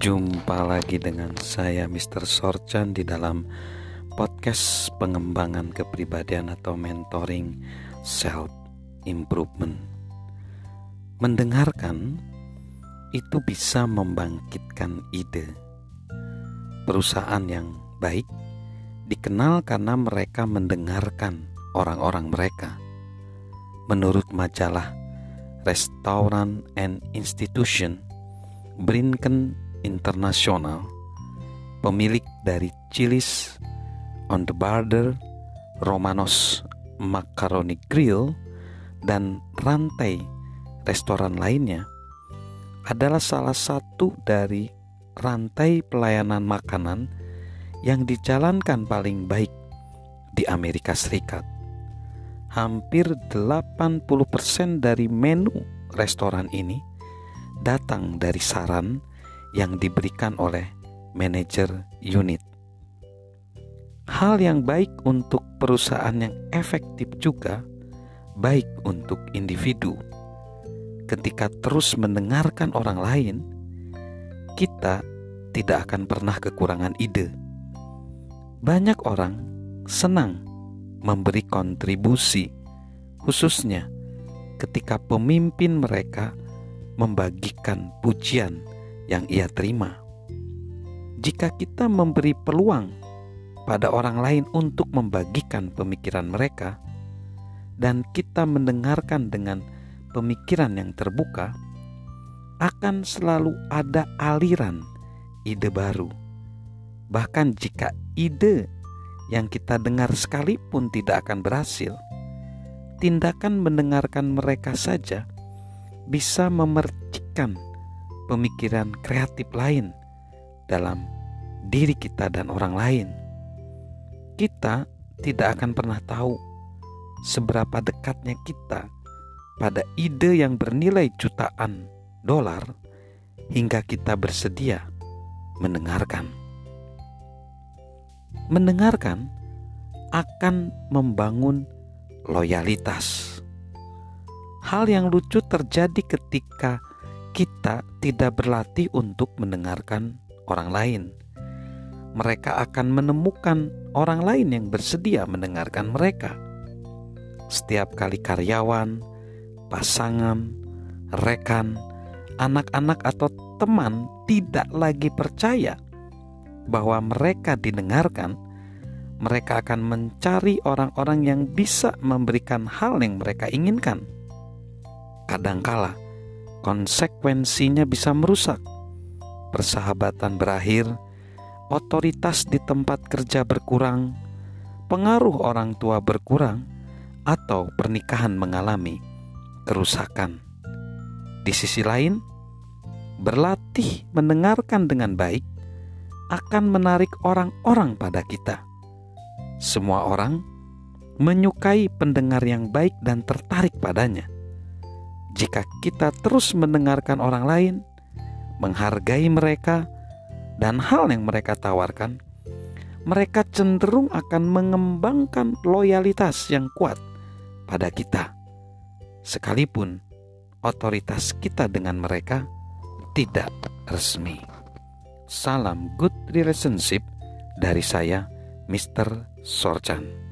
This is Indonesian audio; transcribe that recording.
Jumpa lagi dengan saya Mr. Sorchan di dalam podcast pengembangan kepribadian atau mentoring self improvement. Mendengarkan itu bisa membangkitkan ide. Perusahaan yang baik dikenal karena mereka mendengarkan orang-orang mereka. Menurut majalah Restaurant and Institution Brinken International, pemilik dari Chili's on the Border, Romanos Macaroni Grill, dan rantai restoran lainnya adalah salah satu dari rantai pelayanan makanan yang dijalankan paling baik di Amerika Serikat. Hampir 80% dari menu restoran ini datang dari saran yang diberikan oleh manajer unit. Hal yang baik untuk perusahaan yang efektif juga baik untuk individu. Ketika terus mendengarkan orang lain, kita tidak akan pernah kekurangan ide. Banyak orang senang memberi kontribusi, khususnya ketika pemimpin mereka membagikan pujian yang ia terima. Jika kita memberi peluang pada orang lain untuk membagikan pemikiran mereka, dan kita mendengarkan dengan pemikiran yang terbuka, akan selalu ada aliran ide baru. Bahkan jika ide yang kita dengar sekalipun tidak akan berhasil, tindakan mendengarkan mereka saja bisa memercikan pemikiran kreatif lain dalam diri kita dan orang lain. Kita tidak akan pernah tahu seberapa dekatnya kita pada ide yang bernilai jutaan dolar hingga kita bersedia mendengarkan. Mendengarkan akan membangun loyalitas Hal yang lucu terjadi ketika kita tidak berlatih untuk mendengarkan orang lain. Mereka akan menemukan orang lain yang bersedia mendengarkan mereka. Setiap kali karyawan, pasangan, rekan, anak-anak, atau teman tidak lagi percaya bahwa mereka didengarkan, mereka akan mencari orang-orang yang bisa memberikan hal yang mereka inginkan kadangkala konsekuensinya bisa merusak. Persahabatan berakhir, otoritas di tempat kerja berkurang, pengaruh orang tua berkurang, atau pernikahan mengalami kerusakan. Di sisi lain, berlatih mendengarkan dengan baik akan menarik orang-orang pada kita. Semua orang menyukai pendengar yang baik dan tertarik padanya jika kita terus mendengarkan orang lain, menghargai mereka, dan hal yang mereka tawarkan, mereka cenderung akan mengembangkan loyalitas yang kuat pada kita, sekalipun otoritas kita dengan mereka tidak resmi. Salam good relationship dari saya, Mr. Sorchan.